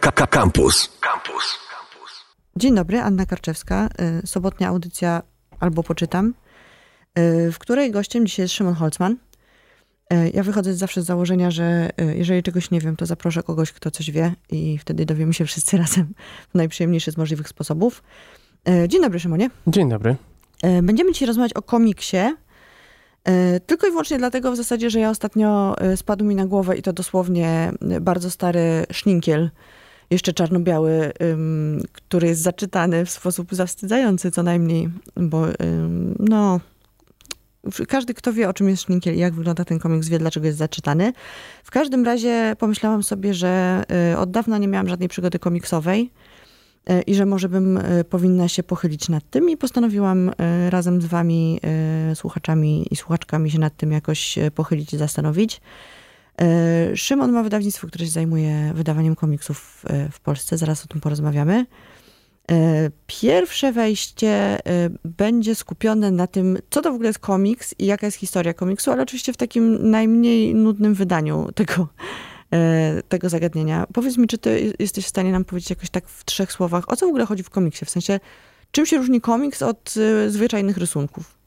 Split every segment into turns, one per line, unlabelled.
Campus. Campus.
Dzień dobry, Anna Karczewska. Y, sobotnia audycja Albo Poczytam, y, w której gościem dzisiaj jest Szymon Holzman. Y, Ja wychodzę zawsze z założenia, że jeżeli czegoś nie wiem, to zaproszę kogoś, kto coś wie i wtedy dowiemy się wszyscy razem w najprzyjemniejszy z możliwych sposobów. Dzień dobry, Szymonie.
Dzień dobry.
Będziemy dzisiaj rozmawiać o komiksie. Tylko i wyłącznie dlatego w zasadzie, że ja ostatnio spadł mi na głowę i to dosłownie bardzo stary szninkiel, jeszcze czarno-biały, który jest zaczytany w sposób zawstydzający co najmniej, bo no, każdy, kto wie, o czym jest Szninkiel i jak wygląda ten komiks, wie, dlaczego jest zaczytany. W każdym razie pomyślałam sobie, że y, od dawna nie miałam żadnej przygody komiksowej y, i że może bym y, powinna się pochylić nad tym i postanowiłam razem z wami, słuchaczami i słuchaczkami się nad tym jakoś pochylić i zastanowić. E, Szymon ma wydawnictwo, które się zajmuje wydawaniem komiksów e, w Polsce. Zaraz o tym porozmawiamy. E, pierwsze wejście będzie skupione na tym, co to w ogóle jest komiks i jaka jest historia komiksu, ale oczywiście w takim najmniej nudnym wydaniu tego, tego zagadnienia. Powiedz mi, czy ty jesteś w stanie nam powiedzieć jakoś tak w trzech słowach, o co w ogóle chodzi w komiksie? W sensie, czym się różni komiks od zwyczajnych rysunków?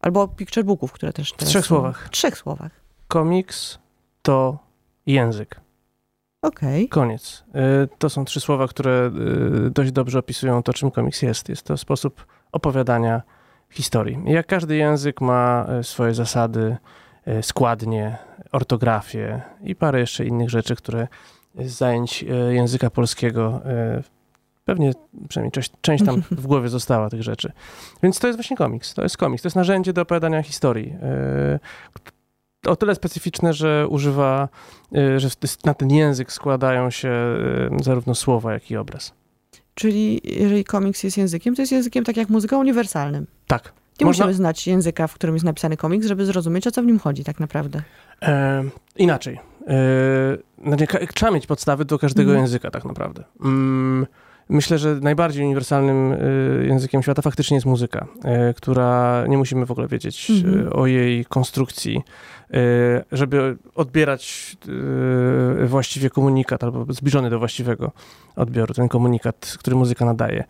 Albo picture booków, które też
W trzech
są.
słowach.
W trzech słowach.
Komiks to język.
Okej. Okay.
Koniec. Y, to są trzy słowa, które y, dość dobrze opisują to, czym komiks jest. Jest to sposób opowiadania historii. Jak każdy język ma y, swoje zasady, składnie, ortografię i parę jeszcze innych rzeczy, które z zajęć języka polskiego pewnie przynajmniej część, część tam w głowie została tych rzeczy. Więc to jest właśnie komiks. To jest komiks. To jest narzędzie do opowiadania historii, o tyle specyficzne, że używa, y, że na ten język składają się y, zarówno słowa, jak i obraz.
Czyli jeżeli komiks jest językiem, to jest językiem tak jak muzyka uniwersalnym.
Tak.
Nie Można... musimy znać języka, w którym jest napisany komiks, żeby zrozumieć, o co w nim chodzi tak naprawdę.
E, inaczej. E, trzeba mieć podstawy do każdego mm. języka tak naprawdę. Mm, Myślę, że najbardziej uniwersalnym y, językiem świata faktycznie jest muzyka, y, która nie musimy w ogóle wiedzieć mm -hmm. o jej konstrukcji, żeby odbierać właściwie komunikat albo zbliżony do właściwego odbioru, ten komunikat, który muzyka nadaje.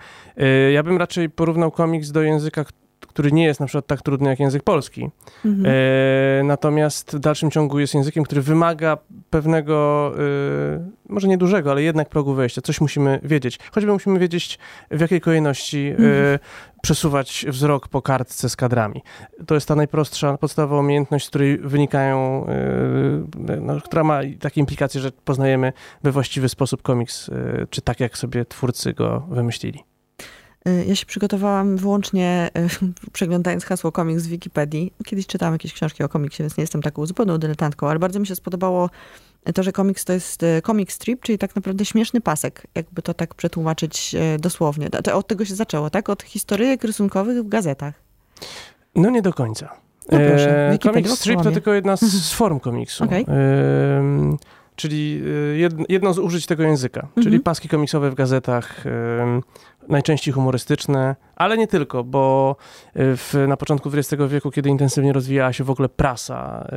Ja bym raczej porównał komiks do języka, który nie jest na przykład tak trudny jak język polski. Mhm. E, natomiast w dalszym ciągu jest językiem, który wymaga pewnego, e, może nie dużego, ale jednak progu wejścia. Coś musimy wiedzieć. Choćby musimy wiedzieć, w jakiej kolejności e, mhm. przesuwać wzrok po kartce z kadrami. To jest ta najprostsza, podstawowa umiejętność, z której wynikają, e, no, która ma takie implikacje, że poznajemy we właściwy sposób komiks, e, czy tak, jak sobie twórcy go wymyślili.
Y, ja się przygotowałam wyłącznie y, przeglądając hasło komiks z Wikipedii. Kiedyś czytałam jakieś książki o komiksie, więc nie jestem taką zupełną dyletantką, ale bardzo mi się spodobało to, że komiks to jest y, comic strip, czyli tak naprawdę śmieszny pasek, jakby to tak przetłumaczyć dosłownie. To od tego się zaczęło, tak? Od historyjek rysunkowych w gazetach.
No nie do końca.
No proszę,
e, comic strip to tylko jedna z, z form komiksu. Okay. E, czyli jedno z użyć tego języka, mhm. czyli paski komiksowe w gazetach, najczęściej humorystyczne, ale nie tylko, bo e, w, na początku XX wieku, kiedy intensywnie rozwijała się w ogóle prasa,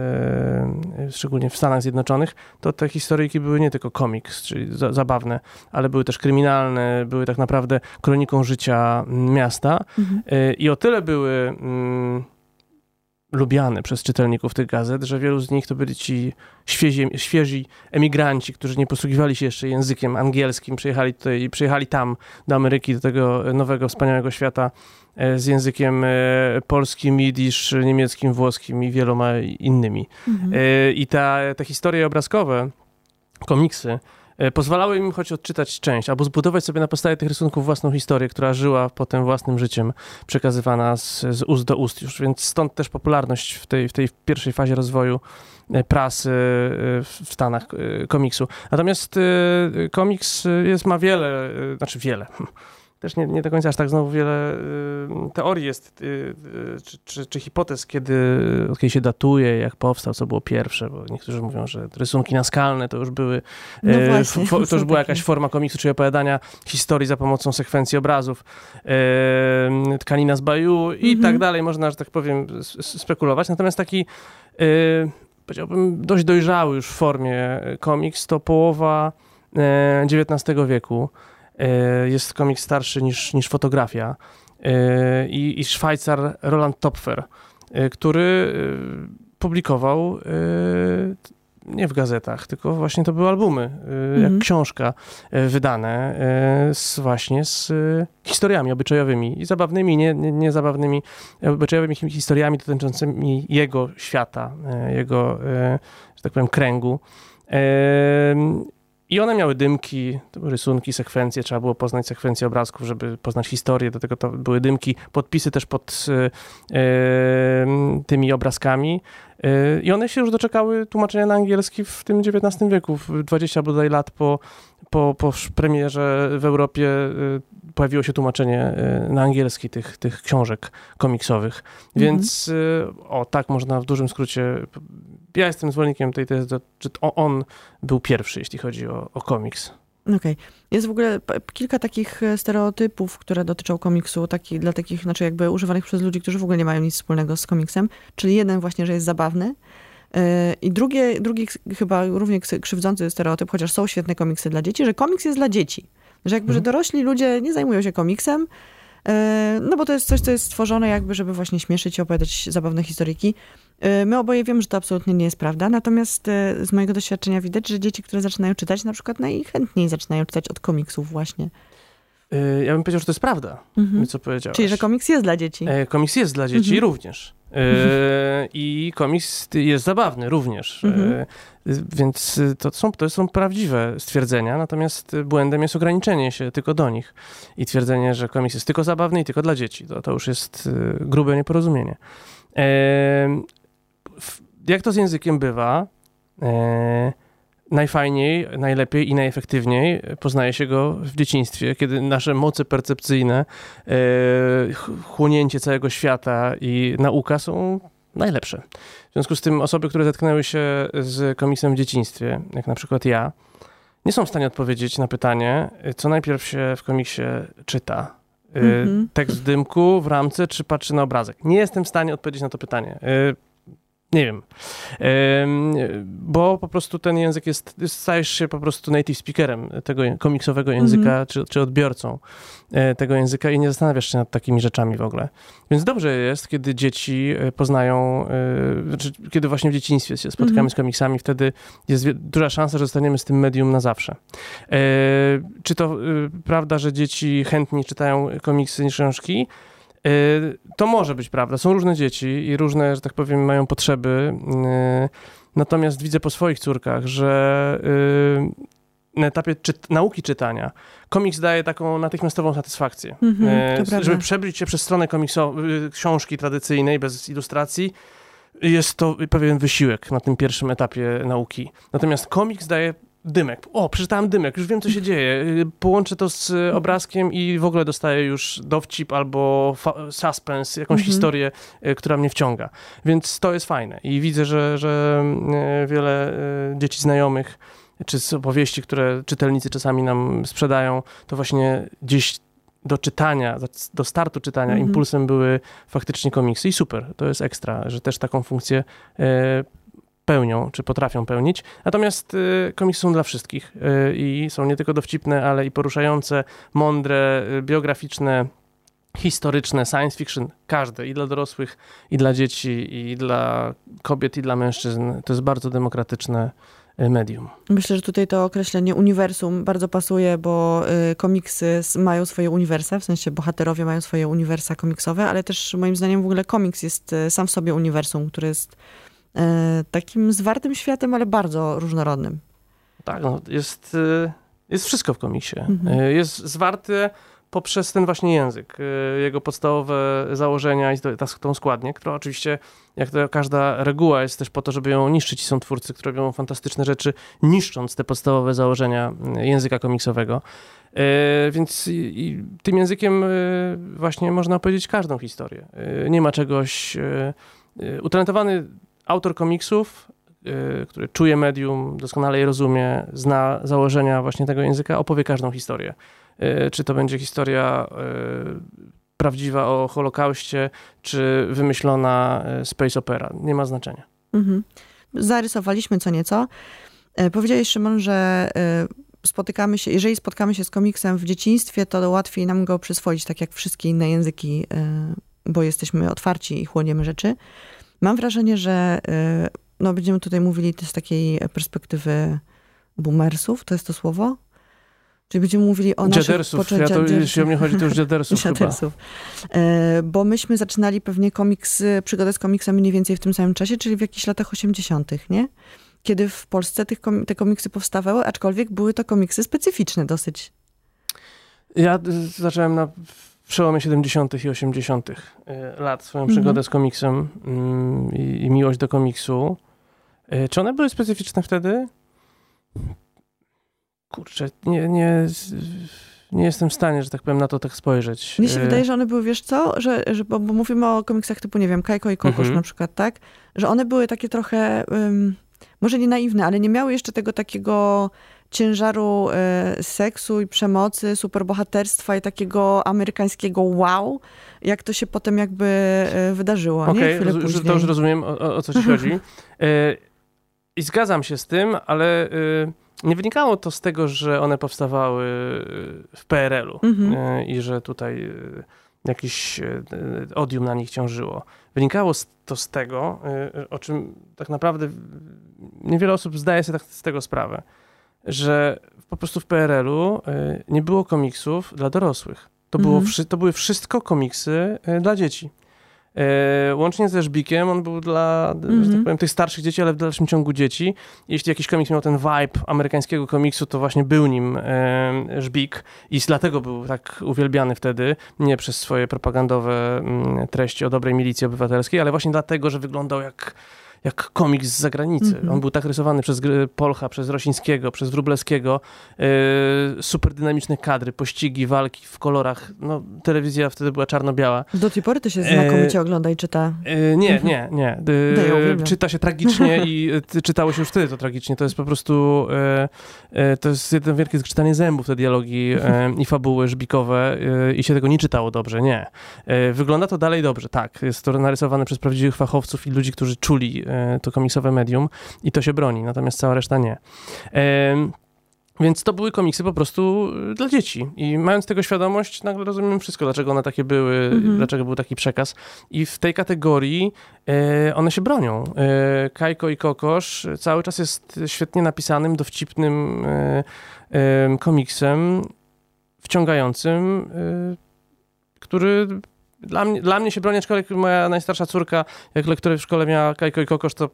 yy, szczególnie w Stanach Zjednoczonych, to te historyjki były nie tylko komiks, czyli za, zabawne, ale były też kryminalne, były tak naprawdę kroniką życia miasta mhm. yy, i o tyle były... Yy, lubiany przez czytelników tych gazet, że wielu z nich to byli ci świezi, świeżi emigranci, którzy nie posługiwali się jeszcze językiem angielskim, przyjechali tutaj i przyjechali tam do Ameryki, do tego nowego, wspaniałego świata e, z językiem e, polskim, jidysz, niemieckim, włoskim i wieloma innymi. Mhm. E, I ta, te historie obrazkowe, komiksy, pozwalały im choć odczytać część, albo zbudować sobie na podstawie tych rysunków własną historię, która żyła potem własnym życiem, przekazywana z, z ust do ust już, więc stąd też popularność w tej, w tej pierwszej fazie rozwoju e, prasy e, w Stanach komiksu. Natomiast komiks jest, ma wiele, znaczy wiele, też nie, nie do końca aż tak znowu wiele y, teorii jest, y, y, czy, czy, czy, hipotez, kiedy, kiedy się datuje, jak powstał, co było pierwsze, bo niektórzy mówią, że rysunki naskalne to już były, no właśnie, fo, to już była jakaś forma komiksu, czyli opowiadania historii za pomocą sekwencji obrazów, tkanina z baju i mhm. tak dalej, można, że tak powiem, spekulować. Natomiast taki, powiedziałbym, dość dojrzały już w formie komiks to połowa XIX wieku. Jest komiks starszy niż, niż fotografia. I, I Szwajcar Roland Topfer, który publikował nie w gazetach, tylko właśnie to były albumy, mhm. jak książka wydane z, właśnie z historiami obyczajowymi i zabawnymi, nie, nie, nie zabawnymi, obyczajowymi historiami dotyczącymi jego świata, jego, że tak powiem, kręgu. I one miały dymki, rysunki, sekwencje, trzeba było poznać sekwencję obrazków, żeby poznać historię, do tego to były dymki, podpisy też pod e, tymi obrazkami. E, I one się już doczekały tłumaczenia na angielski w tym XIX wieku, 20 bodaj lat po, po, po premierze w Europie e, pojawiło się tłumaczenie e, na angielski tych, tych książek komiksowych. Mhm. Więc o tak można w dużym skrócie ja jestem zwolennikiem tej tezy, że on był pierwszy, jeśli chodzi o, o komiks.
Okej. Okay. Jest w ogóle kilka takich e, stereotypów, które dotyczą komiksu, taki, dla takich, znaczy jakby używanych przez ludzi, którzy w ogóle nie mają nic wspólnego z komiksem. Czyli jeden właśnie, że jest zabawny. E, I drugie, drugi chyba równie krzywdzący stereotyp, chociaż są świetne komiksy dla dzieci, że komiks jest dla dzieci. Że jakby, mhm. że dorośli ludzie nie zajmują się komiksem, e, no bo to jest coś, co jest stworzone jakby, żeby właśnie śmieszyć i opowiadać zabawne historyjki. Y, my oboje wiemy, że to absolutnie nie jest prawda, natomiast z mojego doświadczenia widać, że dzieci, które zaczynają czytać, na przykład najchętniej zaczynają czytać od komiksów właśnie.
Y, ja bym powiedział, że to jest prawda, mhm. co powiedziałeś.
Czyli, że komiks jest dla dzieci.
E, komiks jest dla dzieci mhm. również. E, I komiks jest zabawny również. E, mhm. Więc to są, to są prawdziwe stwierdzenia, natomiast błędem jest ograniczenie się tylko do nich i twierdzenie, że komiks jest tylko zabawny i tylko dla dzieci. To, to już jest grube nieporozumienie jak to z językiem bywa, najfajniej, najlepiej i najefektywniej poznaje się go w dzieciństwie, kiedy nasze moce percepcyjne, e, chłonięcie całego świata i nauka są najlepsze. W związku z tym osoby, które zetknęły się z komiksem w dzieciństwie, jak na przykład ja, nie są w stanie odpowiedzieć na pytanie, co najpierw się w komiksie czyta. Mm -hmm. Tekst w dymku, w ramce, czy patrzy na obrazek? Nie jestem w stanie odpowiedzieć na to pytanie. Nie wiem. Bo po prostu ten język jest, stajesz się po prostu native speakerem tego komiksowego języka, mm -hmm. czy, czy odbiorcą e, tego języka i nie zastanawiasz się nad takimi rzeczami w ogóle. Więc dobrze jest, kiedy dzieci e, poznają, e, czy kiedy właśnie w dzieciństwie się spotykamy mm -hmm. z komiksami, wtedy jest duża szansa, że zostaniemy z tym medium na zawsze. Czy to prawda, że dzieci chętniej czytają komiksy niż książki? Y, to może być prawda. Są różne dzieci i różne, że tak powiem, mają potrzeby. Y, natomiast widzę po swoich córkach, że y, na etapie nauki czytania komiks daje taką natychmiastową satysfakcję. Mm-hmm, żeby przebić się przez stronę książki tradycyjnej bez ilustracji, jest to pewien wysiłek na tym pierwszym etapie nauki. Natomiast komiks daje dymek. O, przeczytałem dymek, już wiem, co się dzieje. Połączę to z e, obrazkiem i w ogóle dostaję już dowcip albo suspense, jakąś mhm. historię, e, która mnie wciąga. Więc to jest fajne. I widzę, że, że wiele dzieci znajomych, czy z opowieści, które czytelnicy czasami nam sprzedają, to właśnie gdzieś do czytania, do startu czytania mhm. impulsem były faktycznie komiksy i super, to jest ekstra, że też taką funkcję pełnią, czy potrafią pełnić. Natomiast y, komiksy są dla wszystkich y, i są nie tylko dowcipne, ale i poruszające, mądre, y, biograficzne, historyczne, science fiction, każde, i dla dorosłych, i dla dzieci, i dla kobiet, i dla mężczyzn. To jest bardzo demokratyczne medium.
Myślę, że tutaj to określenie uniwersum bardzo pasuje, bo komiksy mają swoje uniwersa, w sensie bohaterowie mają swoje uniwersa komiksowe, ale też moim zdaniem w ogóle komiks jest sam w sobie uniwersum, który jest takim zwartym światem, ale bardzo różnorodnym.
Tak, no, jest, e, jest wszystko w komiksie. Mhm. E, jest zwarte poprzez ten właśnie język, jego podstawowe założenia i tą składnię, która oczywiście, jak to każda reguła, jest też po to, żeby ją niszczyć. I są twórcy, którzy robią fantastyczne rzeczy, niszcząc te podstawowe założenia języka komiksowego. Więc i, i tym językiem właśnie można opowiedzieć każdą historię. Nie ma czegoś... Utalentowany autor komiksów, yy, który czuje medium, doskonale je rozumie, zna założenia właśnie tego języka, opowie każdą historię. Yy, czy to będzie historia yy, prawdziwa o Holokauście, czy wymyślona y, space opera. Nie ma znaczenia. Mhm.
Zarysowaliśmy co nieco. E, powiedziałeś, Szymon, że spotykamy się, jeżeli spotkamy się z komiksem w dzieciństwie, to łatwiej nam go przyswoić, tak jak wszystkie inne języki, y, bo jesteśmy otwarci i chłoniemy rzeczy. Mam wrażenie, że y, no, będziemy tutaj mówili też z takiej perspektywy boomersów, to jest to słowo? Czyli będziemy mówili o naszych
poczuciach. Ja to, jeśli o mnie chodzi, to już dziadersów
Dziadersów. E, bo myśmy zaczynali pewnie komiks, przygodę z komiksem mniej więcej w tym samym czasie, czyli w jakichś latach 80., nie? Kiedy w Polsce tych, te komiksy powstawały, aczkolwiek były to komiksy specyficzne dosyć.
Ja zacząłem na przełomie 70. i 80. E, lat swoją przygodę mhm. z komiksem mm, i, i miłość do komiksu. E, czy one były specyficzne wtedy? kurczę, nie, nie, nie jestem w stanie, że tak powiem, na to tak spojrzeć.
Mnie się e, wydaje, że one były, wiesz co, że, że bo, bo mówimy o komiksach typu, nie wiem, Kajko i Kokosz mhm. na przykład, tak? Że one były takie trochę, um, może nie naiwne, ale nie miały jeszcze tego takiego ciężaru e, seksu i przemocy, superbohaterstwa i takiego amerykańskiego wow, jak to się potem jakby e, wydarzyło. Okej, okay,
to już rozumiem, o, o co ci chodzi. E, I zgadzam się z tym, ale... Nie wynikało to z tego, że one powstawały w PRL-u mhm. I że tutaj jakieś odium na nich ciążyło. Wynikało to z tego, o czym tak naprawdę niewiele osób zdaje sobie tak z tego sprawę, że po prostu w PRL-u nie było komiksów dla dorosłych. To, było, mhm. to były wszystko komiksy dla dzieci. E, łącznie ze Żbikiem, on był dla, mm -hmm. że tak mhm. powiem, tych starszych dzieci, ale w dalszym ciągu dzieci. Jeśli jakiś komiks miał ten vibe amerykańskiego komiksu, to właśnie był nim e, Żbik i dlatego był tak uwielbiany wtedy, nie przez swoje propagandowe mm, treści o dobrej milicji obywatelskiej, ale właśnie dlatego, że wyglądał jak jak komiks z zagranicy. Mm -hmm. On był tak rysowany przez Polcha, przez Rosińskiego, przez Wróblewskiego. Yy, super dynamiczne kadry, pościgi, walki w kolorach. No, telewizja wtedy była czarno-biała.
Do tej pory to się znakomicie yy, ogląda i czyta.
Yy, nie, nie, nie. Yy, czyta się tragicznie i czytało się już wtedy to tragicznie. To jest po prostu to jest jedno wielkie zgrzytanie zębów, te dialogi i fabuły żbikowe i się tego nie czytało dobrze, nie. wygląda to dalej dobrze, tak. Jest to narysowane przez prawdziwych fachowców i ludzi, którzy czuli to komiksowe medium i to się broni, natomiast cała reszta nie. Więc to były komiksy po prostu e, dla dzieci. I mając tego świadomość, nagle rozumiem wszystko, dlaczego one takie były, mhm. dlaczego był taki przekaz. I w tej kategorii e, one się bronią. E, Kajko i Kokosz cały czas jest świetnie napisanym, dowcipnym e, e komiksem, wciągającym, który dla mnie, dla mnie się broni, aczkolwiek moja najstarsza córka, jak lektury w szkole miała Kajko i Kokosz, to,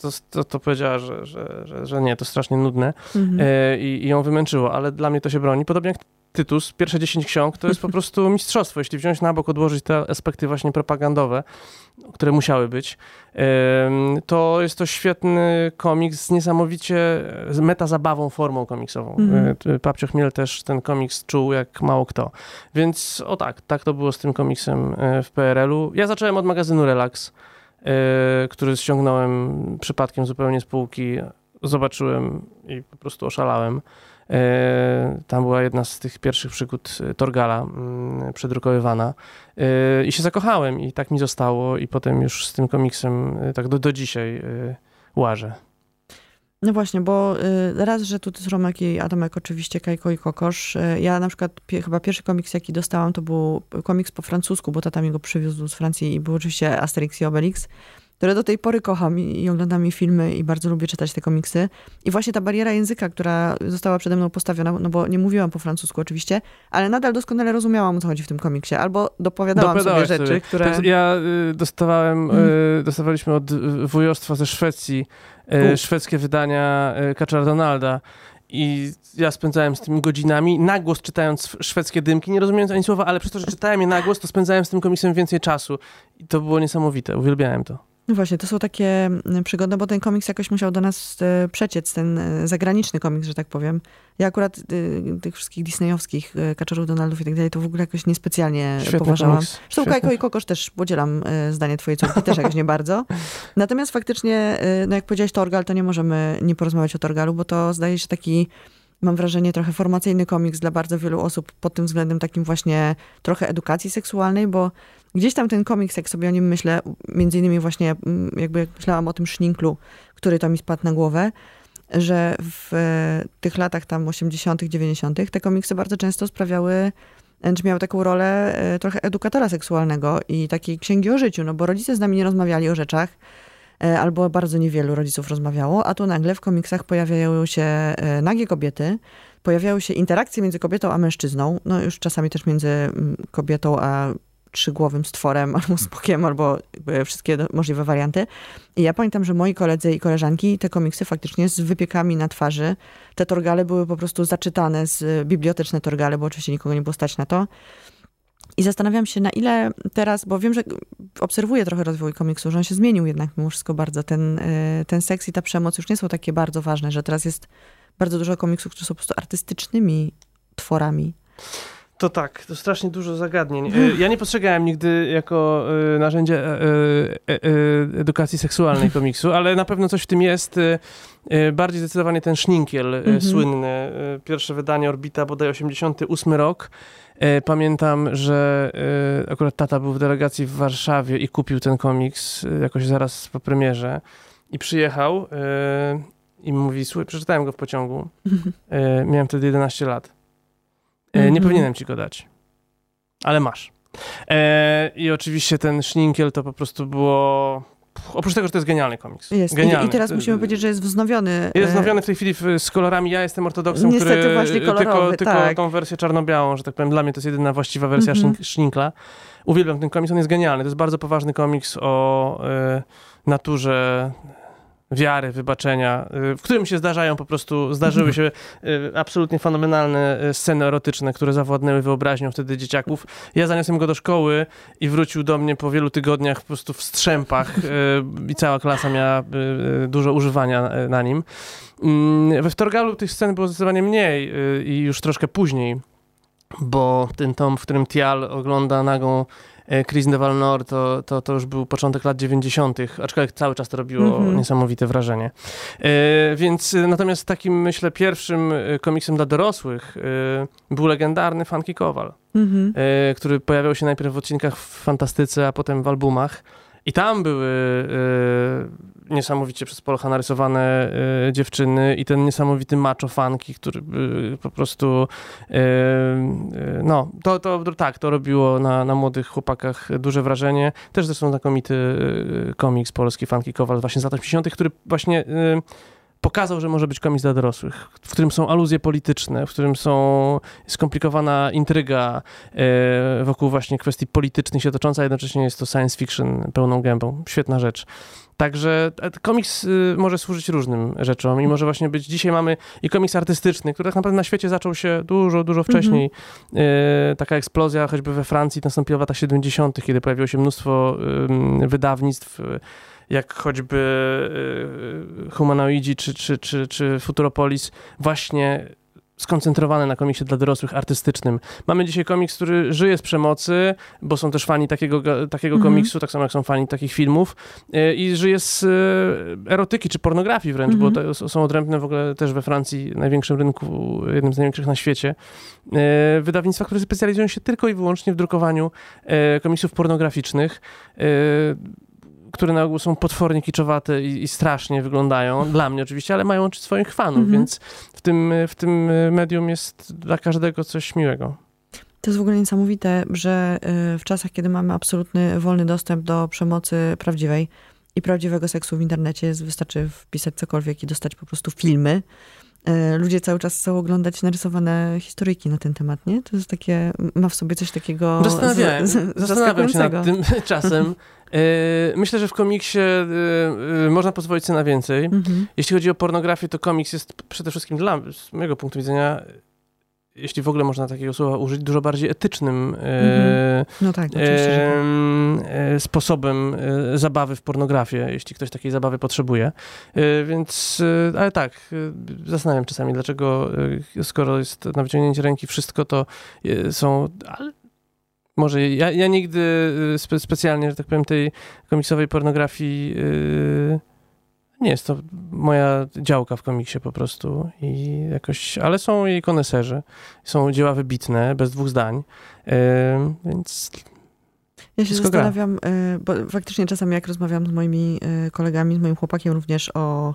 to, to, to powiedziała, że, że, że, że, nie, to strasznie nudne mhm. e, i, i ją wymęczyło, ale dla mnie to się broni. Podobnie jak Tytus, pierwsze 10 ksiąg, to jest po prostu mistrzostwo. Jeśli wziąć na bok, odłożyć te aspekty właśnie propagandowe, które musiały być, to jest to świetny komiks z niesamowicie z metazabawą formą komiksową. Mm. Papcio Chmiel też ten komiks czuł jak mało kto. Więc o tak, tak to było z tym komiksem e, w PRL-u. Ja zacząłem od magazynu Relax, e, który ściągnąłem przypadkiem zupełnie z półki. Zobaczyłem i po prostu oszalałem. E, tam była jedna z tych pierwszych przygód e, Torgala mm, przedrukowywana e, i się zakochałem i tak mi zostało i potem już z tym komiksem tak do, do dzisiaj łażę.
No właśnie, bo raz, że tu jest Romek i Adamek, oczywiście Kajko i Kokosz. Ja na przykład chyba pierwszy komiks, jaki dostałam, to był komiks po francusku, bo tata mi go przywiózł z Francji i był oczywiście Asterix i Obelix które do tej pory kocham i, i oglądam mi filmy i bardzo lubię czytać te komiksy. I właśnie ta bariera języka, która została przede mną postawiona, no bo nie mówiłam po francusku oczywiście, ale nadal doskonale rozumiałam, o co chodzi w tym komiksie. Albo dopowiadałam sobie rzeczy, które...
Ja y, dostawałem, y, dostawaliśmy od wujostwa ze Szwecji y, szwedzkie wydania y, Kaczara Donalda. I ja spędzałem z tym godzinami, na głos czytając szwedzkie dymki, nie rozumiejąc ani słowa, ale przez to, że czytałem je na głos, to spędzałem z tym komiksem więcej czasu. I to było niesamowite, uwielbiałem to.
No właśnie, to są takie mm, przygody, bo ten komiks jakoś musiał do nas e, przeciec, ten e, zagraniczny komiks, że tak powiem. Ja akurat y, tych wszystkich disneyowskich y, Kaczorów, Donaldów i tak dalej, to w ogóle jakoś niespecjalnie Świetny poważałam. Komiks. Zresztą Kajko i Kokosz też podzielam zdanie twojej córki, też jakoś nie bardzo. Natomiast faktycznie, no jak powiedziałeś Torgal, to nie możemy nie porozmawiać o Torgalu, bo to zdaje się taki mam wrażenie, trochę formacyjny komiks dla bardzo wielu osób pod tym względem takim właśnie trochę edukacji seksualnej, bo gdzieś tam ten komiks, jak sobie o nim myślę, między innymi właśnie mm, jakby jak myślałam o tym szninklu, który to mi spadł na głowę, że w tych latach tam 80., 90. te komiksy bardzo często sprawiały, czy miały taką rolę e, trochę edukatora seksualnego i takiej księgi o życiu, no bo rodzice z nami nie rozmawiali o rzeczach, e, albo bardzo niewielu rodziców rozmawiało, a tu nagle w komiksach pojawiają się e, nagie kobiety, pojawiają się interakcje między kobietą a mężczyzną, no już czasami też między mm, kobietą a trzygłowym stworem, albo smokiem, albo wszystkie możliwe warianty. I ja pamiętam, że moi koledzy i koleżanki te komiksy faktycznie z wypiekami na twarzy, te torgale były po prostu zaczytane z biblioteczne torgale, bo oczywiście nikogo nie było stać na to. I zastanawiam się, na ile teraz, bo wiem, że obserwuję trochę rozwój komiksu, że on się zmienił jednak mimo wszystko bardzo. Ten, e, ten seks i ta przemoc już nie są takie bardzo ważne, że teraz jest bardzo dużo komiksów, które są po prostu artystycznymi tworami.
To tak, to strasznie dużo zagadnień. E, ja nie postrzegałem nigdy jako e, narzędzie e, edukacji seksualnej komiksu, ale na pewno coś w tym jest. Bardziej zdecydowanie ten szninkiel mhm. słynny. Pierwsze wydanie Orbita, bodaj 88 rok. Pamiętam, że akurat tata był w delegacji w Warszawie i kupił ten komiks jakoś zaraz po premierze. I przyjechał i mówi, słuchaj, przeczytałem go w pociągu. Miałem wtedy 11 lat E, nie mhm. powinienem ci go dać. Ale masz. E, I oczywiście ten Schninkel to po prostu było... Oprócz tego, że to jest genialny komiks.
Jest.
Genialny.
I, I, teraz musimy powiedzieć, że jest wznowiony.
Jest e, wznowiony w tej chwili z kolorami. Ja jestem ortodoksem, Niestety który właśnie kolorowy, tylko, tak. tylko tą wersję czarno-białą, że tak powiem, dla mnie to jest jedyna właściwa wersja mm -hmm. Uwielbiam ten komiks, on jest genialny. To jest bardzo poważny komiks o y, naturze wiary, wybaczenia, y, w którym się zdarzają po prostu, zdarzyły się y, absolutnie fenomenalne y, sceny erotyczne, które zawładnęły wyobraźnią wtedy dzieciaków. Ja zaniosłem go do szkoły i wrócił do mnie po wielu tygodniach po prostu w strzępach i cała klasa miała dużo używania na nim. Mm, we Wtorgalu tych scen było zdecydowanie mniej i już troszkę później, bo ten tom, w którym Tial ogląda nagą Chris de Valnor to, to, to już był początek lat 90., aczkolwiek cały czas to robiło mm -hmm. niesamowite wrażenie. E, więc e, natomiast takim, myślę, pierwszym komiksem dla dorosłych był legendarny Funky Kowal, mm -hmm. który pojawiał się najpierw w odcinkach w Fantastyce, a potem w albumach. I tam były niesamowicie przez Polocha narysowane y, dziewczyny i ten niesamowity macho funky, który y, po prostu no, to, to tak, to robiło na, na młodych chłopakach duże wrażenie. Też zresztą znakomity komiks polski Funky Kowal właśnie z lat 80., który właśnie pokazał, że może być komiks dla dorosłych, w którym są aluzje polityczne, w którym są skomplikowana intryga e, wokół właśnie kwestii politycznych się tocząca, a jednocześnie jest to science fiction pełną gębą. Świetna rzecz. Także e, komiks y, może służyć różnym rzeczom i może właśnie być, dzisiaj mamy i komiks artystyczny, który tak naprawdę na świecie zaczął się dużo, dużo wcześniej. Mm -hmm. Taka eksplozja choćby we Francji nastąpiła w latach 70., kiedy pojawiło się mnóstwo wydawnictw jak choćby y, Humanoidzi czy, czy, czy, czy Futuropolis, właśnie skoncentrowany na komiksie dla dorosłych, artystycznym. Mamy dzisiaj komiks, który żyje z przemocy, bo są też fani takiego, takiego mm -hmm. komiksu, tak samo jak są fani takich filmów y, i żyje z y, erotyki czy pornografii wręcz, mm -hmm. bo mhm. to są odrębne w ogóle też we Francji, największym rynku, jednym z największych na świecie. Wydawnictwa, które specjalizują się tylko i wyłącznie w drukowaniu komiksów pornograficznych które na ogół są potwornie kiczowate i, i strasznie wyglądają, dla mnie oczywiście, ale mają swoich fanów, mhm. więc w tym, w tym medium jest dla każdego coś miłego.
To jest w ogóle niesamowite, że y, w czasach, kiedy mamy absolutny wolny dostęp do przemocy prawdziwej i prawdziwego seksu w internecie, wystarczy wpisać cokolwiek i dostać po prostu filmy, y, ludzie cały czas chcą oglądać narysowane historyjki na ten temat, nie? To jest takie, ma w sobie coś takiego
Zastanawiałem, z, zastanawiam się nad tym czasem, E, myślę, że w komiksie e, e, można pozwolić sobie na więcej. Mhm. Jeśli chodzi o pornografię, to komiks jest przede wszystkim dla, z mojego punktu widzenia, jeśli w ogóle można takiego słowa użyć, dużo bardziej etycznym mhm.
no tak, oczywiście,
tak. sposobem zabawy w pornografię, jeśli ktoś takiej zabawy potrzebuje. Więc, ale tak, zastanawiam czasami, dlaczego skoro jest na wyciągnięcie ręki wszystko, to są... Ale może ja, ja nigdy y, spe, specjalnie, że tak powiem, tej komiksowej pornografii yy, nie jest to moja działka w komiksie po prostu i jakoś, ale są jej koneserzy, są dzieła wybitne, bez dwóch zdań, yy, więc
ja się zastanawiam. Y, bo faktycznie czasami jak rozmawiam z moimi y, kolegami, z moim chłopakiem również o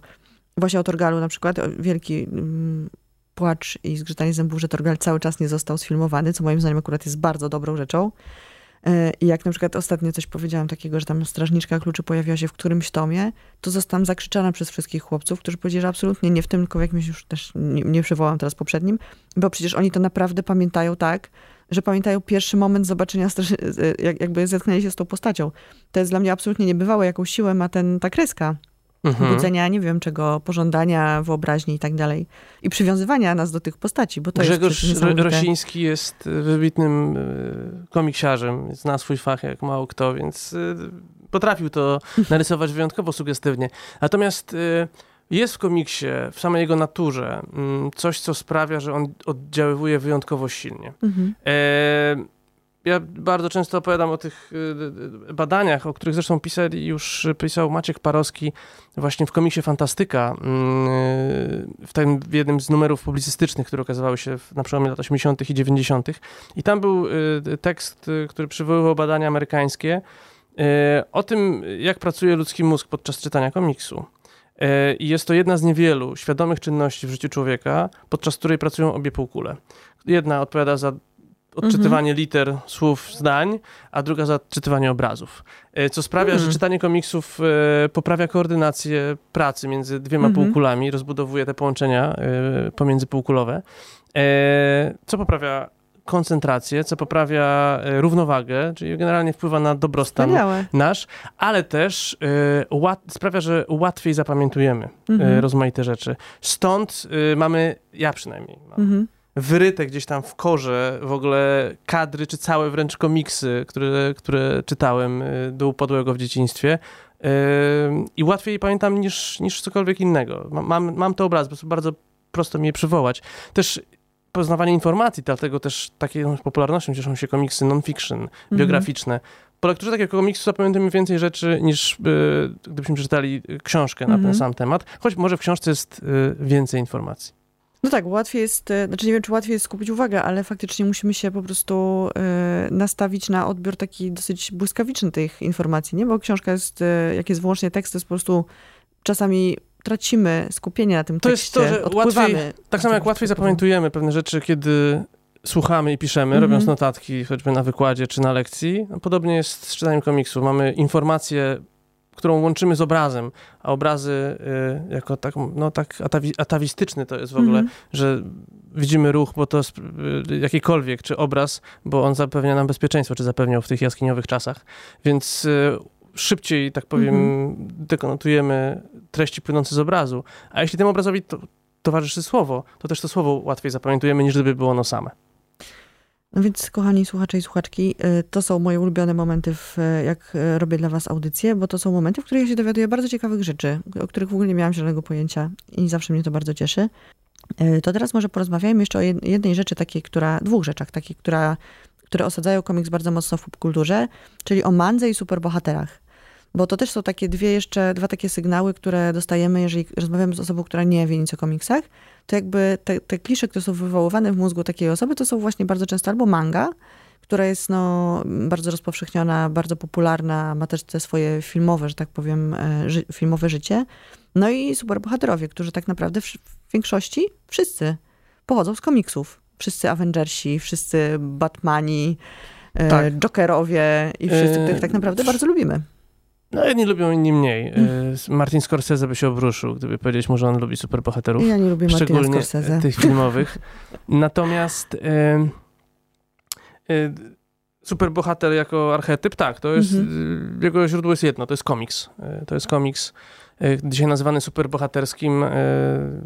właśnie o Torgalu na przykład, wielki mm, płacz i zgrzytanie zębów, że Torgal cały czas nie został sfilmowany, co moim zdaniem akurat jest bardzo dobrą rzeczą. E, I jak na przykład ostatnio coś powiedziałam takiego, że tam strażniczka kluczy pojawiła się w którymś tomie, to zostałam zakrzyczana przez wszystkich chłopców, którzy powiedzieli, że absolutnie nie w tym, tylko w jakimś już też nie, nie przywołam teraz poprzednim, bo przecież oni to naprawdę pamiętają tak, że pamiętają pierwszy moment zobaczenia, jakby zetknęli się z tą postacią. To jest dla mnie absolutnie niebywałe, jaką siłę ma ten, ta kreska mhm. budzenia, nie wiem czego, pożądania, wyobraźni i tak dalej. I przywiązywania nas do tych postaci, bo to
Grzegorz
jest
Rosiński jest wybitnym e, komiksiarzem, zna swój fach jak mało kto, więc e, potrafił to narysować wyjątkowo sugestywnie. Natomiast e, jest w komiksie, w samej jego naturze, mm, coś, co sprawia, że on oddziaływuje wyjątkowo silnie. Mhm. E ja bardzo często opowiadam o tych y, y, badaniach, o których zresztą pisali już pisał Maciek Parowski właśnie w komiksie Fantastyka, mm, y, w, tym, w jednym z numerów publicystycznych, które okazywały się na przełomie lat 80. i 90. I tam był tekst, który przywoływał badania amerykańskie o tym, jak pracuje ludzki mózg podczas czytania komiksu. I jest to jedna z niewielu świadomych czynności w życiu człowieka, podczas której pracują obie półkule. Jedna odpowiada za odczytywanie mhm. liter, słów, zdań, a druga za odczytywanie obrazów. E, co sprawia, mhm. że czytanie komiksów e, poprawia koordynację pracy między dwiema mhm. półkulami, rozbudowuje te połączenia e, pomiędzy półkulowe, co poprawia koncentrację, co poprawia równowagę, czyli generalnie wpływa na dobrostan Wspaniałe. nasz, ale też sprawia, że łatwiej zapamiętujemy mhm. rozmaite rzeczy. Stąd mamy, ja przynajmniej mam, mhm wyryte gdzieś tam w korze w ogóle kadry, czy całe wręcz komiksy, które, które czytałem y, do upadłego w dzieciństwie. I łatwiej pamiętam niż, niż cokolwiek innego. Mam, mam te obrazy, po bardzo prosto mi je przywołać. Też poznawanie informacji, dlatego też taką popularnością cieszą się komiksy non-fiction, mhm. biograficzne. Po lekturze takiego komiksu zapamiętamy więcej rzeczy niż y, gdybyśmy przeczytali książkę na ten mhm. sam temat, choć może w książce jest y, więcej informacji.
No tak, łatwiej jest, e, znaczy nie wiem, czy łatwiej jest skupić uwagę, ale faktycznie musimy się po prostu y, nastawić na odbiór taki dosyć błyskawiczny tych informacji, nie? Bo książka jest, y, jak jest wyłącznie tekst, to jest po prostu czasami tracimy skupienie na tym
to tekście, jest to, że łatwiej, Tak samo jak łatwiej zapamiętujemy pewne rzeczy, kiedy słuchamy i piszemy, mm -hmm. robiąc notatki choćby na wykładzie czy na lekcji. Podobnie jest z czytaniem komiksu. Mamy informacje którą łączymy z obrazem, a obrazy y, jako tak, no, tak atawi, atawistyczny to jest w ogóle, mm -hmm. że widzimy ruch, bo to y, jakikolwiek, czy obraz, bo on zapewnia nam bezpieczeństwo, czy zapewniał w tych jaskiniowych czasach, więc y, szybciej, tak powiem, mm -hmm. dekonotujemy treści płynące z obrazu, a jeśli temu obrazowi to, towarzyszy słowo, to też to słowo łatwiej zapamiętujemy, niż gdyby było ono same.
No więc, kochani słuchacze i słuchaczki, y, to są moje ulubione momenty, w, jak y, robię dla was audycję, bo to są momenty, w których ja się dowiaduję bardzo ciekawych rzeczy, o których w ogóle nie miałam żadnego pojęcia i zawsze mnie to bardzo cieszy. Y, to teraz może porozmawiajmy jeszcze o jednej rzeczy, takiej, która, dwóch rzeczach, takich, która, które osadzają komiks bardzo mocno w popkulturze, czyli o mandze i superbohaterach. Bo to też są takie dwie jeszcze, dwa takie sygnały, które dostajemy, jeżeli rozmawiamy z osobą, która nie wie nic o komiksach, to jakby te, te klisze, które są wywoływane w mózgu takiej osoby, to są właśnie bardzo często albo manga, która jest no, bardzo rozpowszechniona, bardzo popularna, ma też te swoje filmowe, że tak powiem, e, ży filmowe życie. No i superbohaterowie, którzy tak naprawdę w, w większości wszyscy pochodzą z komiksów. Wszyscy Avengersi, wszyscy Batmani, e, tak. Jokerowie i wszyscy, których tak naprawdę bardzo lubimy.
No jedni lubią, inni mniej. Mm. Martin Scorsese by się obruszył, gdyby powiedzieć mu, że on lubi superbohaterów.
Ja nie lubię Martina
szczególnie
Scorsese.
tych filmowych. Natomiast e, e, superbohater jako archetyp, tak, to jest, mm -hmm. jego źródło jest jedno, to jest komiks. E, to jest komiks e, dzisiaj nazywany superbohaterskim, e,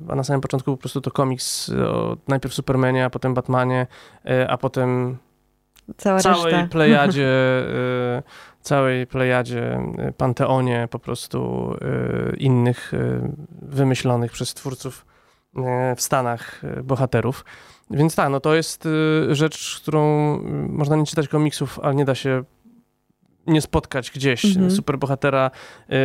a na samym początku po prostu to komiks o najpierw Supermanie, a potem Batmanie, a potem Cała całej reszta. plejadzie całej plejadzie, y, panteonie po prostu y, innych y, wymyślonych przez twórców w Stanach bohaterów. Więc tak, no to jest rzecz, którą można nie czytać komiksów, ale nie da się nie spotkać gdzieś mhm. superbohatera yy,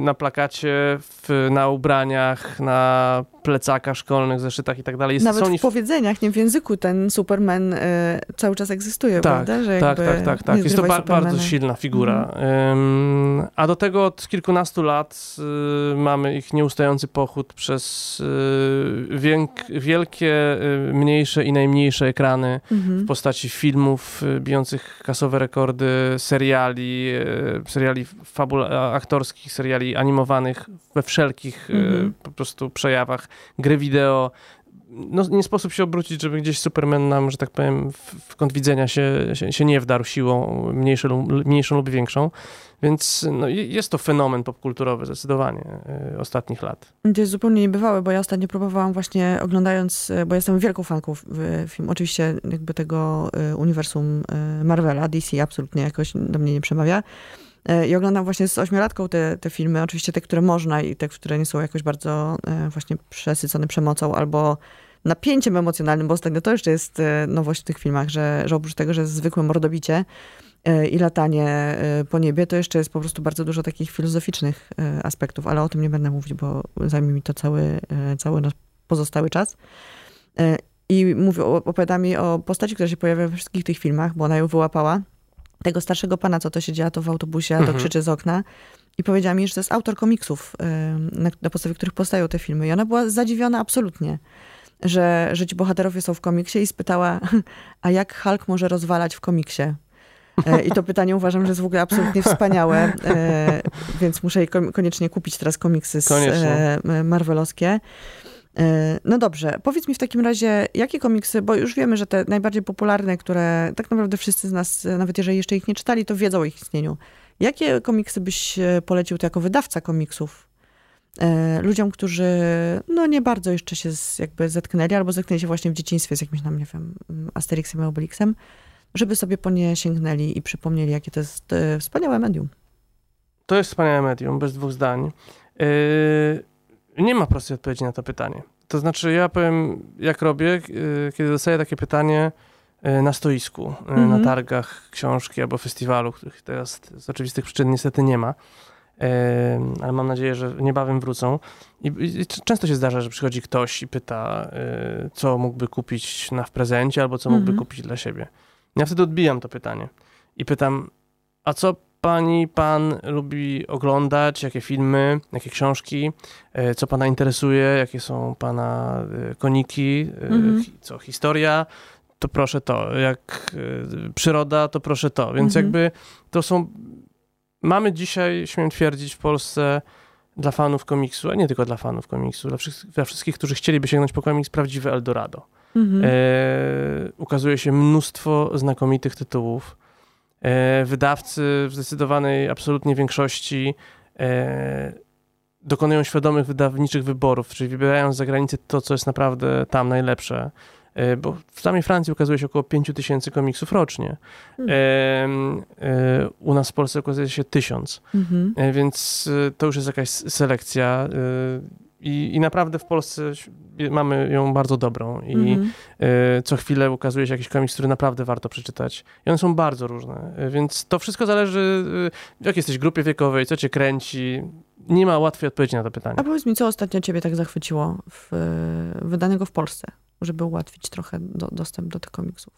na plakacie, w, na ubraniach, na plecakach szkolnych, zeszytach i tak dalej.
Nawet w powiedzeniach, nie w języku ten Superman y, cały czas egzystuje, tak, prawda?
Że tak, tak, tak, tak. Jest to ba bardzo silna figura. Mhm. a do tego od kilkunastu lat y, mamy ich nieustający pochód przez y, wielkie, y, mniejsze i najmniejsze ekrany mhm. w postaci filmów y, bijących kasowe rekordy, seriali, seriali fabul aktorskich, seriali animowanych we wszelkich mhm. po prostu przejawach, gry wideo, no, nie sposób się obrócić, żeby gdzieś Superman nam, że tak powiem, w, w kąt widzenia się, się, się, nie wdarł siłą mniejszą, mniejszą lub większą. Więc no, jest to fenomen popkulturowy zdecydowanie y, ostatnich lat.
To jest zupełnie niebywałe, bo ja ostatnio próbowałam właśnie oglądając, y, bo jestem wielką fanką film, oczywiście jakby tego y, uniwersum Marvela, DC absolutnie jakoś do mnie nie przemawia. I oglądam właśnie z ośmiolatką te, te filmy, oczywiście te, które można i te, które nie są jakoś bardzo właśnie przesycone przemocą albo napięciem emocjonalnym, bo ostatnio to jeszcze jest nowość w tych filmach, że, że oprócz tego, że jest zwykłe mordobicie, E, i latanie e, po niebie, to jeszcze jest po prostu bardzo dużo takich filozoficznych e, aspektów, ale o tym nie będę mówić, bo zajmie mi to cały, cały nasz pozostały czas. I mówię, opowiada mi o postaci, która się pojawia we wszystkich tych filmach, bo ona ją wyłapała. Tego starszego pana, co to się dzieje to w autobusie, a to mhm. krzyczy z okna. I powiedziała mi, że to jest autor komiksów, na, na podstawie których powstają te filmy. I ona była zadziwiona absolutnie że, że ci bohaterowie są w komiksie i spytała, a jak Hulk może rozwalać w komiksie? E, I to pytanie uważam, że jest w ogóle absolutnie wspaniałe, e, więc muszę jej koniecznie kupić teraz komiksy z e, Marvelowskie. No dobrze, powiedz mi w takim razie, jakie komiksy, bo już wiemy, że te najbardziej popularne, które tak naprawdę wszyscy z nas, nawet jeżeli jeszcze ich nie czytali, to wiedzą o ich istnieniu. Jakie komiksy byś polecił ty jako wydawca komiksów? Ludziom, którzy no nie bardzo jeszcze się jakby zetknęli, albo zetknęli się właśnie w dzieciństwie z jakimś tam, nie wiem, Asterixem i Obelixem żeby sobie po nie sięgnęli i przypomnieli, jakie to jest e, wspaniałe medium.
To jest wspaniałe medium, bez dwóch zdań. Yy, nie ma prostej odpowiedzi na to pytanie. To znaczy, ja powiem, jak robię, yy, kiedy dostaję takie pytanie yy, na stoisku, mm -hmm. na targach książki albo festiwalu, których teraz z oczywistych przyczyn niestety nie ma ale mam nadzieję, że niebawem wrócą. I, I, często się zdarza, że przychodzi ktoś i pyta, co mógłby kupić na w prezencie, albo co mógłby -hmm. kupić dla siebie. Ja wtedy odbijam to pytanie i pytam, a co pani, pan lubi oglądać, jakie filmy, jakie książki, e, co pana interesuje, jakie są pana e, koniki, e, mhm. co historia, to proszę to, jak przyroda, to proszę to. Więc mhm. jakby to są, mamy dzisiaj, śmiem twierdzić, w Polsce dla fanów komiksu, a nie tylko dla fanów komiksu, dla, dla wszystkich, którzy chcieliby sięgnąć po komiks, prawdziwe Eldorado. Mhm. E, ukazuje się mnóstwo znakomitych tytułów. E, wydawcy w zdecydowanej absolutnie większości e, dokonują świadomych wydawniczych wyborów, czyli wybierają z zagranicy to, co jest naprawdę tam najlepsze. E, bo w samej Francji ukazuje się około 5 tysięcy komiksów rocznie. E, u nas w Polsce ukazuje się tysiąc. E, więc to już jest jakaś selekcja. I, I naprawdę w Polsce mamy ją bardzo dobrą i mm -hmm. co chwilę ukazuje się jakiś komiks, który naprawdę warto przeczytać. I one są bardzo różne, y, więc to wszystko zależy y, w jakiej jesteś grupie wiekowej, co cię kręci. Nie ma łatwej odpowiedzi na to pytanie.
A powiedz mi, co ostatnio ciebie tak zachwyciło w, wydanego w Polsce, żeby ułatwić trochę do, dostęp do tych komiksów?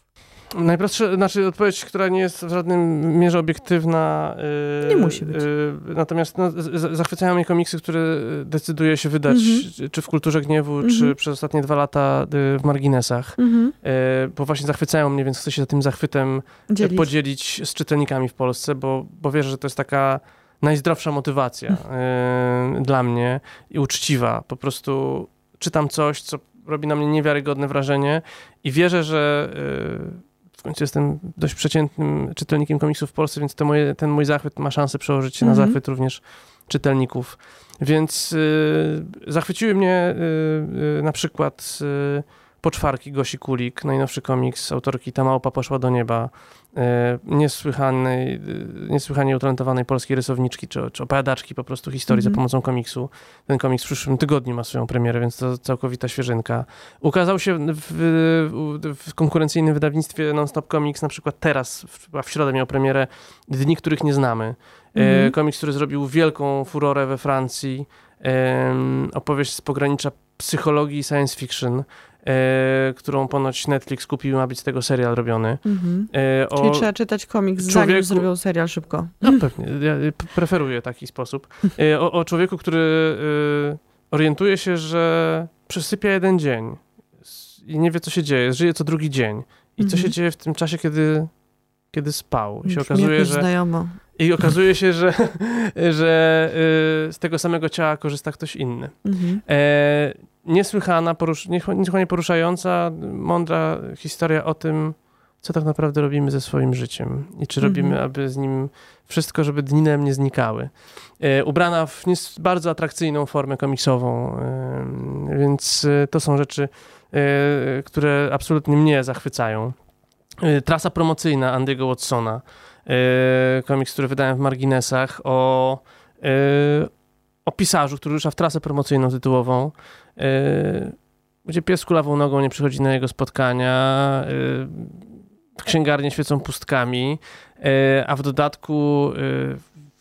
Najprostsza, znaczy odpowiedź, która nie jest w żadnym mierze obiektywna.
Yy, nie musi być. Yy,
natomiast no, z, zachwycają mnie komiksy, które decyduje się wydać, mm-hmm. czy w Kulturze Gniewu, mm-hmm. czy mhm. przez ostatnie dwa lata yy, w Marginesach. Mm-hmm. bo właśnie zachwycają mnie, więc chcę się tym zachwytem Dzielić. podzielić z czytelnikami w Polsce, bo, bo wierzę, że to jest taka najzdrowsza motywacja mm. dla mnie i uczciwa. Po prostu czytam coś, co robi na mnie niewiarygodne wrażenie i wierzę, że w końcu jestem dość przeciętnym czytelnikiem komiksów w Polsce, więc moje, ten mój zachwyt ma szansę przełożyć się mm -hmm. na mhm. zachwyt również czytelników. Więc y, zachwyciły mnie y, y, na przykład y, Poczwarki Gosi Kulik, najnowszy komiks autorki Ta Małpa Poszła do Nieba, niesłychanej, e, niesłychanie utalentowanej polskiej rysowniczki, czy, czy opowiadaczki po prostu historii mm-hmm. za mhm. pomocą komiksu. Ten komiks w przyszłym tygodniu ma swoją premierę, więc to całkowita świeżynka. Ukazał się w, w, konkurencyjnym wydawnictwie Non-Stop Comics, na przykład teraz, w, w środę miał premierę Dni, których nie znamy. Mm-hmm. Komiks, który zrobił wielką furorę we Francji. Opowieść z pogranicza psychologii science fiction, e, którą ponoć Netflix kupił, ma być z tego serial robiony. Mhm.
E, o Czyli trzeba czytać komiks, człowieku... zanim zrobią serial szybko.
No pewnie, ja preferuję taki sposób. E, o, o, człowieku, który e, orientuje się, że przesypia jeden dzień i nie wie, co się dzieje, żyje co drugi dzień. I co się mhm. dzieje w tym czasie, kiedy, kiedy spał. I się okazuje, że...
Znajomo.
I okazuje się, że, że y, z tego samego ciała korzysta ktoś inny. Mhm. E, niesłychana, porusz, niesłychanie poruszająca, mądra historia o tym, co tak naprawdę robimy ze swoim życiem i czy robimy, mhm. aby z nim wszystko, żeby dninem nie znikały. E, ubrana w bardzo atrakcyjną formę komiksową, e, więc e, to są rzeczy, e, które absolutnie mnie zachwycają. E, trasa promocyjna Andy'ego Watsona, e, komiks, który wydałem w marginesach o, o pisarzu, który rusza w trasę promocyjną tytułową, gdzie pies kulawą nogą nie przychodzi na jego spotkania, w księgarni świecą pustkami, a w dodatku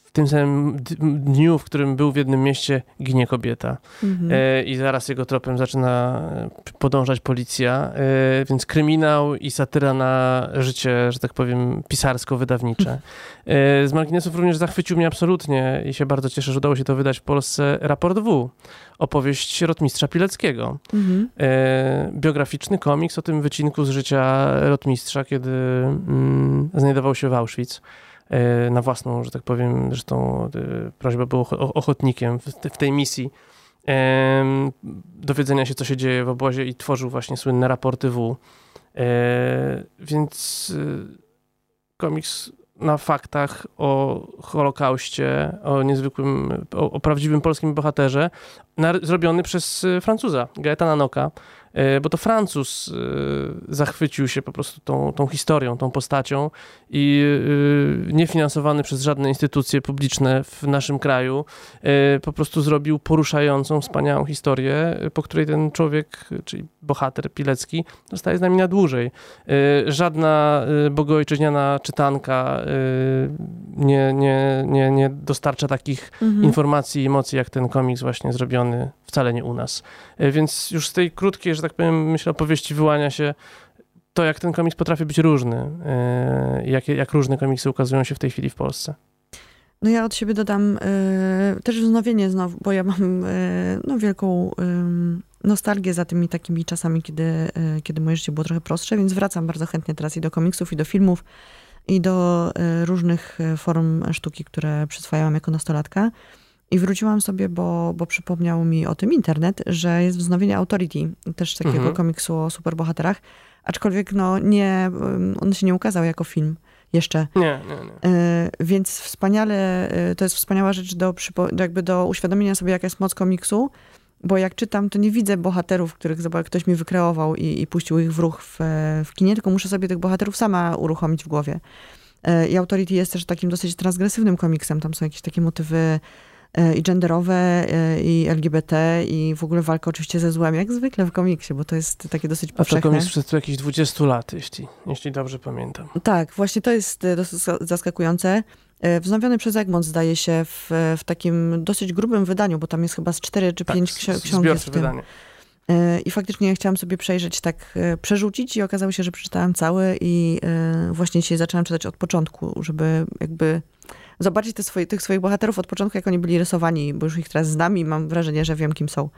w tym samym dniu, w którym był w jednym mieście, ginie kobieta. Mhm. E, I zaraz jego tropem zaczyna e, podążać policja. E, więc kryminał i satyra na życie, że tak powiem, pisarsko-wydawnicze. E, z marginesów również zachwycił mnie absolutnie i się bardzo cieszę, że udało się to wydać w Polsce. Raport W. Opowieść rotmistrza Pileckiego. Mhm. E, biograficzny komiks o tym wycinku z życia rotmistrza, kiedy mm, znajdował się w Auschwitz. E, na własną, że tak powiem, zresztą e, prośba był ochotnikiem w tej misji dowiedzenia się, co się dzieje w obozie i tworzył właśnie słynne raporty W. E, więc komiks na faktach o Holokauście, o niezwykłym, o, o prawdziwym polskim bohaterze, na, zrobiony przez Francuza, Gaetana Noka, bo to Francuz e, zachwycił się po prostu tą, tą historią, tą postacią i e, niefinansowany przez żadne instytucje publiczne w naszym kraju, po prostu zrobił poruszającą, wspaniałą historię, po której ten człowiek, czyli bohater Pilecki, zostaje z nami na dłużej. Żadna bogoojczyźniana czytanka nie, nie, nie, nie dostarcza takich mhm. informacji i emocji, jak ten komiks właśnie zrobiony wcale nie u nas. Więc już z tej krótkiej, że tak powiem, myślę, opowieści wyłania się to, jak ten komiks potrafi być różny, e, jak, jak różne komiksy ukazują się w tej chwili w Polsce.
No ja od siebie dodam y, też wznowienie znowu, bo ja mam y, no, wielką y, nostalgię za tymi takimi czasami, kiedy, kiedy moje życie było trochę prostsze, więc wracam bardzo chętnie teraz i do komiksów, i do filmów, i do różnych form sztuki, które przyswajałam jako nastolatka. I wróciłam sobie, bo, bo przypomniał mi o tym internet, że jest wznowienie Authority, też takiego mhm. komiksu o superbohaterach, aczkolwiek no nie, on się nie ukazał jako film jeszcze.
Nie, nie, nie.
E, więc wspaniale, e, to jest wspaniała rzecz do, jakby do uświadomienia sobie, jaka jest moc komiksu, bo jak czytam, to nie widzę bohaterów, których ktoś mi wykreował i, i puścił ich w ruch w, w kinie, tylko muszę sobie tych bohaterów sama uruchomić w głowie. E, I Authority jest też takim dosyć transgresywnym komiksem. Tam są jakieś takie motywy i genderowe, e, i LGBT, i w ogóle walka oczywiście ze złem, jak zwykle w komiksie, bo to jest takie dosyć powszechne. A to
komiks przed jakieś 20 lat, jeśli, jeśli dobrze pamiętam.
Tak, właśnie to jest e, dosyć zaskakujące. Wznowiony przez Egmont zdaje się w, w takim dosyć grubym wydaniu, bo tam jest chyba z 4 czy 5 tak, książek w tym. Wydanie. I faktycznie ja chciałam sobie przejrzeć, tak przerzucić i okazało się, że przeczytałam cały i właśnie dzisiaj zaczęłam czytać od początku, żeby jakby zobaczyć te swoje, tych swoich bohaterów od początku, jak oni byli rysowani, bo już ich teraz znam i mam wrażenie, że wiem, kim są.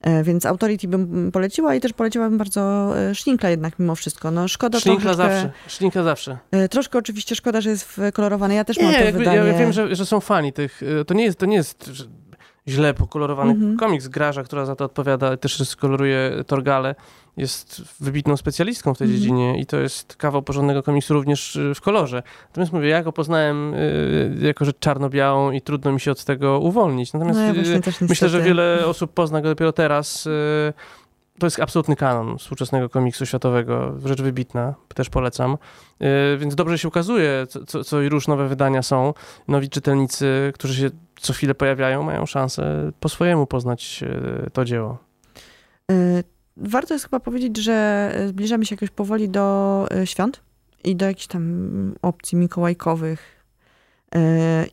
E, więc Authority bym poleciła i też poleciłabym bardzo e, Szlinkla jednak mimo wszystko. No szkoda
Szlinkla zawsze. Szlinkla zawsze.
E, troszkę oczywiście szkoda, że jest kolorowane. Ja też nie, mam to
jakby,
wydanie.
Ja wiem, że, że są fani tych. To nie jest, to nie jest źle pokolorowany -hmm. komiks. Graża, która za to odpowiada, też koloruje Torgale jest wybitną specjalistką w tej -hmm. dziedzinie i to jest kawał porządnego komiksu również y, w kolorze. Natomiast mówię, ja go poznałem y, jako rzecz czarno-białą i trudno mi się od tego uwolnić. Natomiast no ja y, myślę, że wiele osób pozna go dopiero teraz. Y, to jest absolutny kanon współczesnego komiksu światowego, rzecz wybitna, też polecam. Y, więc dobrze się ukazuje, co, co, i róż nowe wydania są. Nowi czytelnicy, którzy się co chwilę pojawiają, mają szansę po swojemu poznać to dzieło.
Warto jest chyba powiedzieć, że zbliżamy się jakoś powoli do świąt i do jakichś tam opcji mikołajkowych.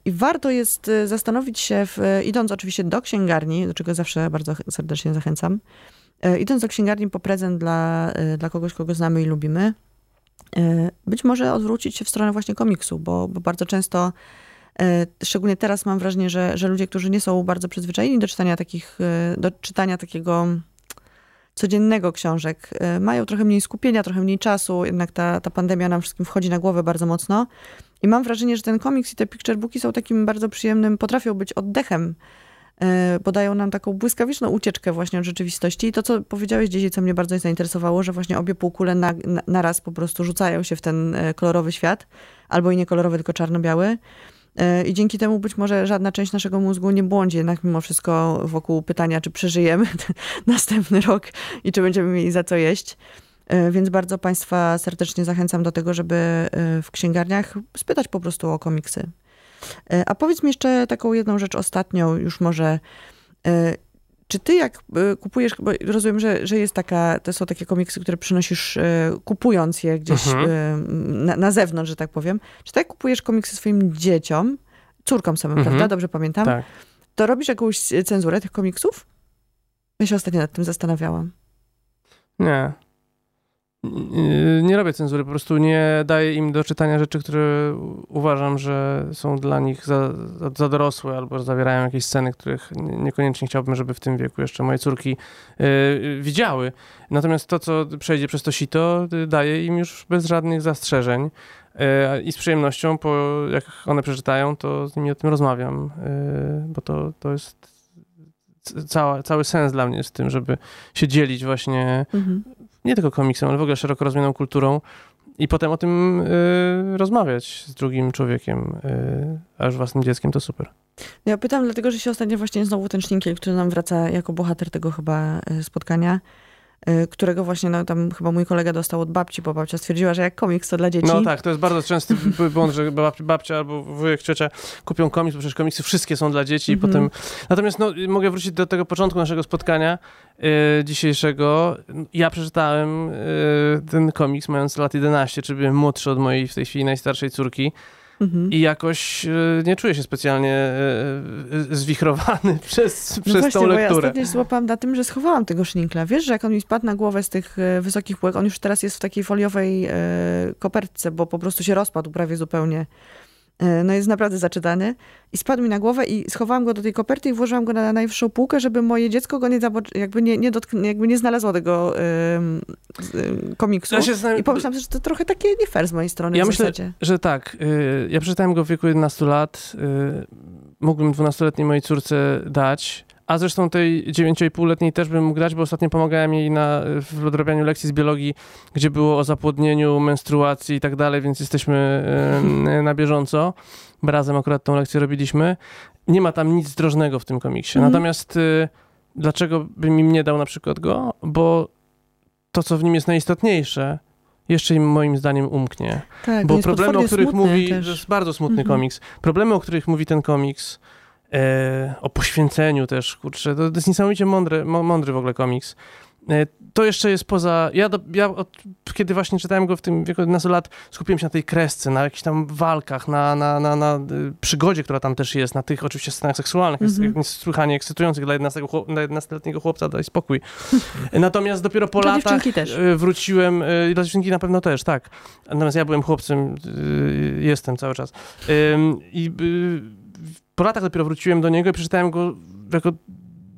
I warto jest zastanowić się, w, idąc oczywiście do księgarni, do czego zawsze bardzo serdecznie zachęcam, idąc do księgarni po prezent dla, dla kogoś, kogo znamy i lubimy, być może odwrócić się w stronę właśnie komiksu, bo, bo bardzo często E, szczególnie teraz mam wrażenie, że, że ludzie, którzy nie są bardzo przyzwyczajeni do czytania takich, e, do czytania takiego codziennego książek, e, mają trochę mniej skupienia, trochę mniej czasu, jednak ta, ta pandemia nam wszystkim wchodzi na głowę bardzo mocno. I mam wrażenie, że ten komiks i te picture booki są takim bardzo przyjemnym, potrafią być oddechem, bo dają nam taką błyskawiczną ucieczkę właśnie od rzeczywistości. I to, co powiedziałeś dzisiaj, co mnie bardzo zainteresowało, że właśnie obie półkule na, na, na raz po prostu rzucają się w ten kolorowy świat, albo i nie kolorowy, tylko czarno-biały. E, I dzięki temu być może żadna część naszego mózgu nie błądzi jednak mimo wszystko wokół pytania, czy przeżyjemy następny rok i czy będziemy mieli za co jeść. E, więc bardzo Państwa serdecznie zachęcam do tego, żeby e, w księgarniach spytać po prostu o komiksy. A powiedz mi jeszcze taką jedną rzecz ostatnią, już może. Czy ty jak kupujesz, bo rozumiem, że, że jest taka, to są takie komiksy, które przynosisz kupując je gdzieś mhm. na, na, zewnątrz, że tak powiem. Czy tak kupujesz komiksy swoim dzieciom, córkom samym, mhm. prawda? Dobrze pamiętam? Tak. To robisz jakąś cenzurę tych komiksów? Ja się ostatnio nad tym zastanawiałam.
Nie. Nie robię cenzury, po prostu nie daję im do czytania rzeczy, które uważam, że są dla nich za, za dorosłe albo zawierają jakieś sceny, których niekoniecznie chciałbym, żeby w tym wieku jeszcze moje córki y, widziały. Natomiast to, co przejdzie przez to sito, y, daję im już bez żadnych zastrzeżeń. Y, I z przyjemnością, po, jak one przeczytają, to z nimi o tym rozmawiam, bo to, to jest cała, cały sens dla mnie z tym, żeby się dzielić właśnie mhm nie tylko komiksem, ale w ogóle szeroko rozumianą kulturą i potem o tym y, rozmawiać z drugim człowiekiem, y, a już własnym dzieckiem, to super.
Ja pytam dlatego, że się ostatnio właśnie znowu ten szninkiel, który nam wraca jako bohater tego chyba y, spotkania, którego właśnie no, tam chyba mój kolega dostał od babci, bo babcia stwierdziła, że jak komiks to dla dzieci.
No tak, to jest bardzo częsty błąd, że babcia albo wujek, ciocia kupią komiks, bo przecież komiksy wszystkie są dla dzieci i mm -hmm. potem... Natomiast no, mogę wrócić do tego początku naszego spotkania y, dzisiejszego. Ja przeczytałem y, ten komiks mając lat 11, czyli byłem młodszy od mojej w tej chwili najstarszej córki. Mhm. I jakoś e, nie czuję się specjalnie e, e, zwichrowany przez, no przez właśnie, tą lekturę.
Bo ja ostatnio złapałam na tym, że schowałam tego szninkla. Wiesz, że jak on mi spadł na głowę z tych wysokich półek, on już teraz jest w takiej foliowej kopertce, bo po prostu się rozpadł prawie zupełnie. E, no jest naprawdę zaczytany i spadł mi na głowę i schowałam go do tej koperty i włożyłam go na najwyższą półkę, żeby moje dziecko go nie, jakby nie, nie, dotkn- jakby nie znalazło tego komiksu. Ja I pomyślałam, że to trochę takie nie fair z mojej strony
Ja myślę, że tak. Yy, ja przeczytałem go w wieku 11 lat. Yy, mógłbym 12-letniej mojej córce dać, a zresztą tej 9,5-letniej też bym mógł dać, bo ostatnio pomagałem jej na, w odrabianiu lekcji z biologii, gdzie było o zapłodnieniu, menstruacji i tak dalej, więc jesteśmy na bieżąco. Razem akurat tą lekcję robiliśmy. Nie ma tam nic drożnego w tym komiksie. Mhm. Natomiast y, dlaczego bym im nie dał na przykład go? Bo to, co w nim jest najistotniejsze, jeszcze im moim zdaniem umknie. Tak, bo problemy, o których mówi, też. to jest bardzo smutny mhm. komiks. Problemy, o których mówi ten komiks, o poświęceniu też, kurczę, to, to jest niesamowicie mądry, mądry w ogóle komiks. E, to jeszcze jest poza. Ja, do, ja od, kiedy właśnie czytałem go w tym wieku 11 lat, skupiłem się na tej kresce, na jakichś tam walkach, na, na, na, na y, przygodzie, która tam też jest, na tych oczywiście scenach seksualnych, mm -hmm. słuchanie ekscytujących dla 11-letniego chłopca, daj spokój. Natomiast dopiero po dla latach y, wróciłem, y, dla dziewczynki na pewno też, tak. Natomiast ja byłem chłopcem, jestem cały czas. I po latach dopiero wróciłem do niego i przeczytałem go jako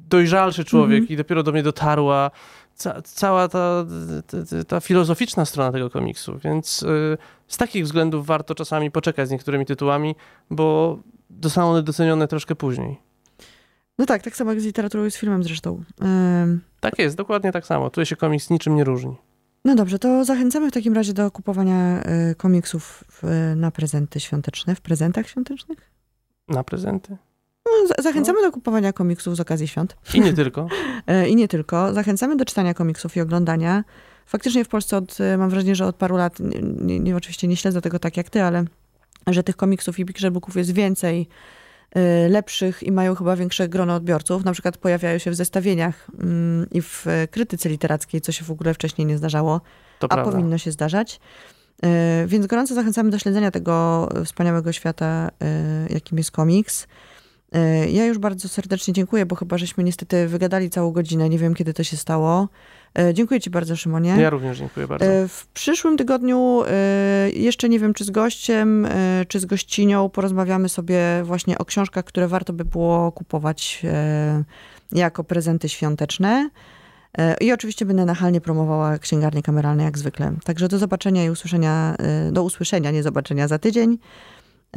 dojrzalszy człowiek mm -hmm. i dopiero do mnie dotarła ca cała ta, ta, ta, filozoficzna strona tego komiksu, więc y, z takich względów warto czasami poczekać z niektórymi tytułami, bo zostaną one docenione troszkę później.
No tak, tak samo jak z literaturą i z filmem zresztą.
Tak jest, dokładnie tak samo. Tu się komiks niczym nie różni.
No dobrze, to zachęcamy w takim razie do kupowania y, komiksów na prezenty świąteczne, w prezentach świątecznych?
Na prezenty?
No, zachęcamy do kupowania komiksów z okazji świąt.
I nie tylko.
E, I nie tylko. Zachęcamy do czytania komiksów i oglądania. Faktycznie w Polsce od, e, mam wrażenie, że od paru lat, nie, nie, oczywiście nie śledzę tego tak jak ty, ale że tych komiksów i picture booków jest więcej, y, lepszych i mają chyba większe grono odbiorców. Na przykład pojawiają się w zestawieniach y, i w krytyce literackiej, co się w ogóle wcześniej nie zdarzało, to a prawda. powinno się zdarzać. Więc gorąco zachęcamy do śledzenia tego wspaniałego świata, jakim jest komiks. Ja już bardzo serdecznie dziękuję, bo chyba żeśmy niestety wygadali całą godzinę. Nie wiem, kiedy to się stało. Dziękuję Ci bardzo, Szymonie.
Ja również dziękuję bardzo.
W przyszłym tygodniu, jeszcze nie wiem, czy z gościem, czy z gościnią, porozmawiamy sobie właśnie o książkach, które warto by było kupować jako prezenty świąteczne. E, I oczywiście będę nachalnie promowała księgarnie kameralne jak zwykle. Także do zobaczenia i usłyszenia, e, do usłyszenia, nie zobaczenia za tydzień.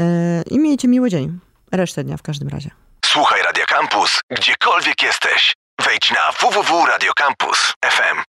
E, I miejcie miły dzień. Resztę dnia w każdym razie. Słuchaj Radio Campus, gdziekolwiek jesteś. Wejdź na www.radiocampus.fm.